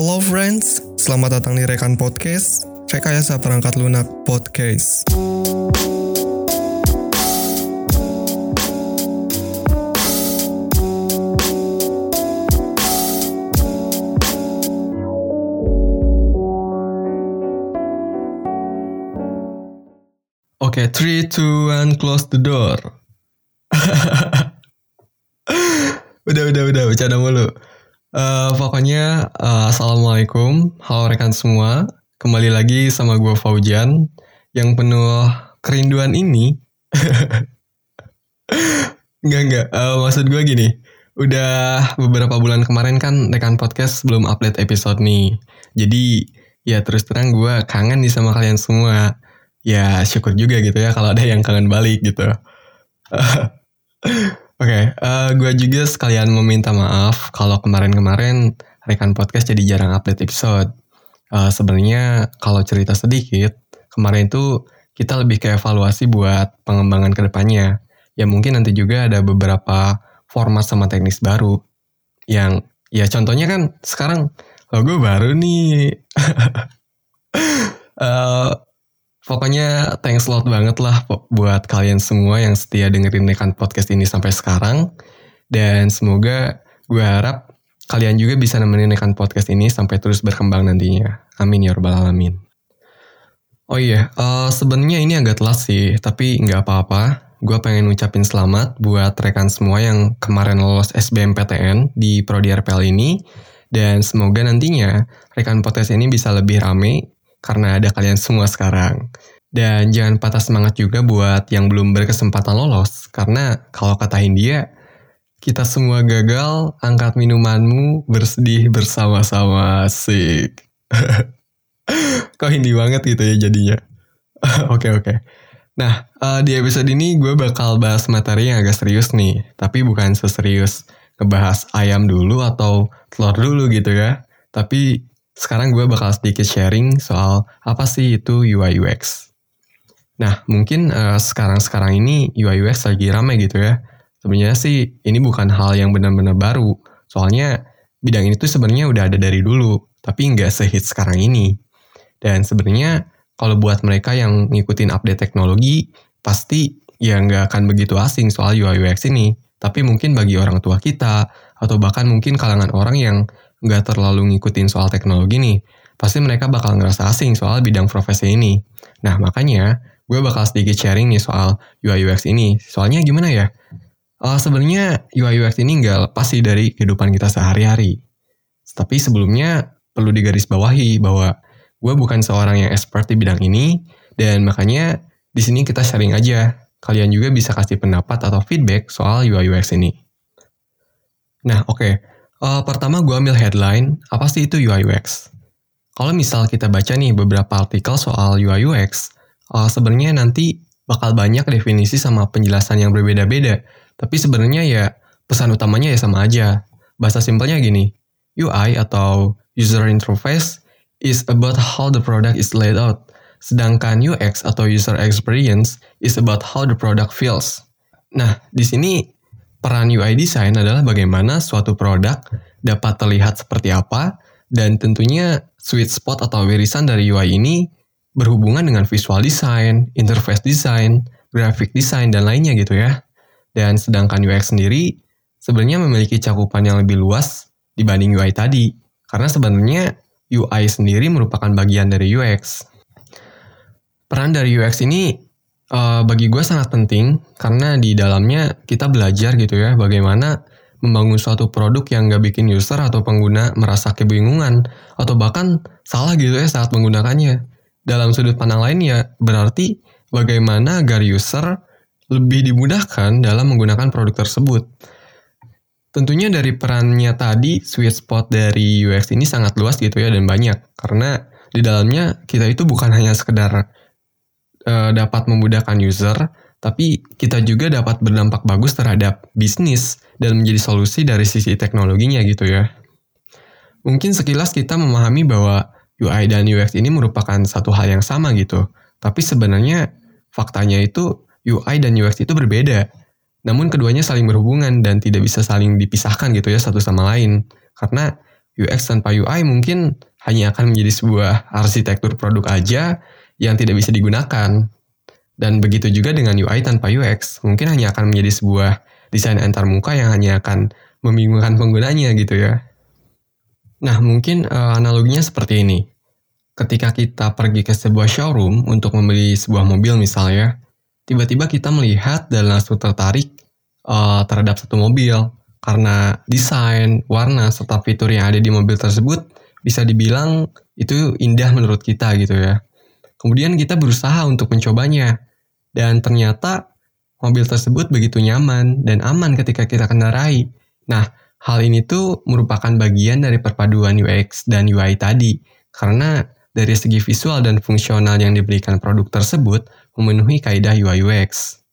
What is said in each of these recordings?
Hello friends, selamat datang di Rekan Podcast, Rekayasa Perangkat Lunak Podcast. Oke, okay, 3, 2, 1, close the door. udah, udah, udah, bercanda mulu. Uh, pokoknya, uh, Assalamualaikum, halo rekan semua. Kembali lagi sama gue Faujan, yang penuh kerinduan ini. Enggak, enggak, uh, maksud gue gini. Udah beberapa bulan kemarin kan rekan podcast belum update episode nih. Jadi, ya terus terang gue kangen nih sama kalian semua ya syukur juga gitu ya kalau ada yang kangen balik gitu. Oke, okay, uh, gue juga sekalian meminta maaf kalau kemarin-kemarin rekan podcast jadi jarang update episode. Uh, Sebenarnya kalau cerita sedikit, kemarin itu kita lebih ke evaluasi buat pengembangan ke depannya. Ya mungkin nanti juga ada beberapa format sama teknis baru. Yang ya contohnya kan sekarang logo baru nih. uh, Pokoknya thanks lot banget lah buat kalian semua yang setia dengerin rekan podcast ini sampai sekarang. Dan semoga gue harap kalian juga bisa nemenin rekan podcast ini sampai terus berkembang nantinya. Amin ya rabbal alamin. Oh iya, uh, sebenarnya ini agak telat sih, tapi nggak apa-apa. Gue pengen ngucapin selamat buat rekan semua yang kemarin lolos SBMPTN di Prodi RPL ini. Dan semoga nantinya rekan podcast ini bisa lebih rame karena ada kalian semua sekarang. Dan jangan patah semangat juga buat yang belum berkesempatan lolos, karena kalau kata India, kita semua gagal, angkat minumanmu, bersedih bersama-sama, sik. Kok Hindi banget gitu ya jadinya. Oke oke. Okay, okay. Nah, uh, di episode ini gue bakal bahas materi yang agak serius nih, tapi bukan seserius ngebahas ayam dulu atau telur dulu gitu ya. Tapi sekarang gue bakal sedikit sharing soal apa sih itu UI UX. Nah, mungkin uh, sekarang-sekarang ini UI UX lagi ramai gitu ya. Sebenarnya sih ini bukan hal yang benar-benar baru. Soalnya bidang ini tuh sebenarnya udah ada dari dulu, tapi nggak sehit sekarang ini. Dan sebenarnya kalau buat mereka yang ngikutin update teknologi, pasti ya nggak akan begitu asing soal UI UX ini. Tapi mungkin bagi orang tua kita, atau bahkan mungkin kalangan orang yang nggak terlalu ngikutin soal teknologi nih, pasti mereka bakal ngerasa asing soal bidang profesi ini. Nah, makanya gue bakal sedikit sharing nih soal UI UX ini. Soalnya gimana ya? Uh, Sebenarnya UI UX ini nggak lepas sih dari kehidupan kita sehari-hari. Tapi sebelumnya perlu digarisbawahi bahwa gue bukan seorang yang expert di bidang ini, dan makanya di sini kita sharing aja. Kalian juga bisa kasih pendapat atau feedback soal UI UX ini. Nah, oke. Okay. Uh, pertama gue ambil headline, apa sih itu UI UX? Kalau misal kita baca nih beberapa artikel soal UI UX, uh, sebenarnya nanti bakal banyak definisi sama penjelasan yang berbeda-beda. Tapi sebenarnya ya pesan utamanya ya sama aja. Bahasa simpelnya gini, UI atau User Interface is about how the product is laid out. Sedangkan UX atau User Experience is about how the product feels. Nah, di sini Peran UI design adalah bagaimana suatu produk dapat terlihat seperti apa, dan tentunya sweet spot atau wirisan dari UI ini berhubungan dengan visual design, interface design, graphic design, dan lainnya gitu ya. Dan sedangkan UX sendiri sebenarnya memiliki cakupan yang lebih luas dibanding UI tadi, karena sebenarnya UI sendiri merupakan bagian dari UX. Peran dari UX ini uh, bagi gue sangat penting karena di dalamnya kita belajar gitu ya bagaimana membangun suatu produk yang gak bikin user atau pengguna merasa kebingungan atau bahkan salah gitu ya saat menggunakannya. Dalam sudut pandang lain ya berarti bagaimana agar user lebih dimudahkan dalam menggunakan produk tersebut. Tentunya dari perannya tadi, sweet spot dari UX ini sangat luas gitu ya dan banyak. Karena di dalamnya kita itu bukan hanya sekedar uh, dapat memudahkan user, tapi kita juga dapat berdampak bagus terhadap bisnis dan menjadi solusi dari sisi teknologinya gitu ya. Mungkin sekilas kita memahami bahwa UI dan UX ini merupakan satu hal yang sama gitu. Tapi sebenarnya faktanya itu UI dan UX itu berbeda. Namun keduanya saling berhubungan dan tidak bisa saling dipisahkan gitu ya satu sama lain. Karena UX tanpa UI mungkin hanya akan menjadi sebuah arsitektur produk aja yang tidak bisa digunakan. Dan begitu juga dengan UI tanpa UX, mungkin hanya akan menjadi sebuah desain antar muka yang hanya akan membingungkan penggunanya gitu ya. Nah, mungkin uh, analoginya seperti ini. Ketika kita pergi ke sebuah showroom untuk membeli sebuah mobil misalnya, tiba-tiba kita melihat dan langsung tertarik uh, terhadap satu mobil karena desain, warna, serta fitur yang ada di mobil tersebut bisa dibilang itu indah menurut kita gitu ya. Kemudian kita berusaha untuk mencobanya dan ternyata mobil tersebut begitu nyaman dan aman ketika kita kendarai. Nah, Hal ini tuh merupakan bagian dari perpaduan UX dan UI tadi, karena dari segi visual dan fungsional yang diberikan produk tersebut memenuhi kaidah UI UX.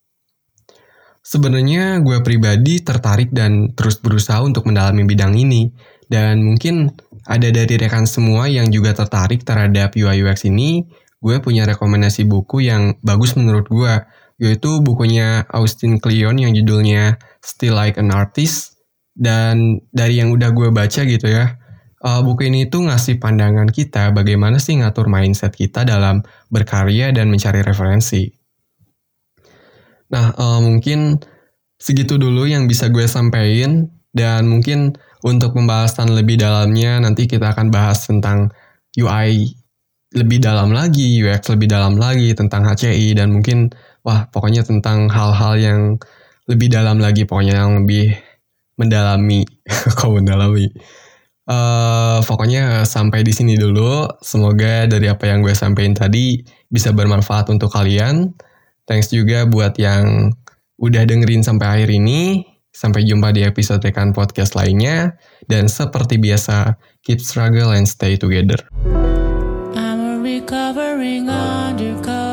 Sebenarnya gue pribadi tertarik dan terus berusaha untuk mendalami bidang ini, dan mungkin ada dari rekan semua yang juga tertarik terhadap UI UX ini, gue punya rekomendasi buku yang bagus menurut gue, yaitu bukunya Austin Kleon yang judulnya Still Like an Artist dan dari yang udah gue baca gitu ya, uh, buku ini tuh ngasih pandangan kita bagaimana sih ngatur mindset kita dalam berkarya dan mencari referensi. Nah, uh, mungkin segitu dulu yang bisa gue sampaikan dan mungkin untuk pembahasan lebih dalamnya nanti kita akan bahas tentang UI lebih dalam lagi, UX lebih dalam lagi tentang HCI dan mungkin wah pokoknya tentang hal-hal yang lebih dalam lagi pokoknya yang lebih mendalami kok mendalami? Uh, pokoknya sampai di sini dulu. Semoga dari apa yang gue sampaikan tadi bisa bermanfaat untuk kalian. Thanks juga buat yang udah dengerin sampai akhir ini. Sampai jumpa di episode rekan podcast lainnya. Dan seperti biasa keep struggle and stay together covering undercover.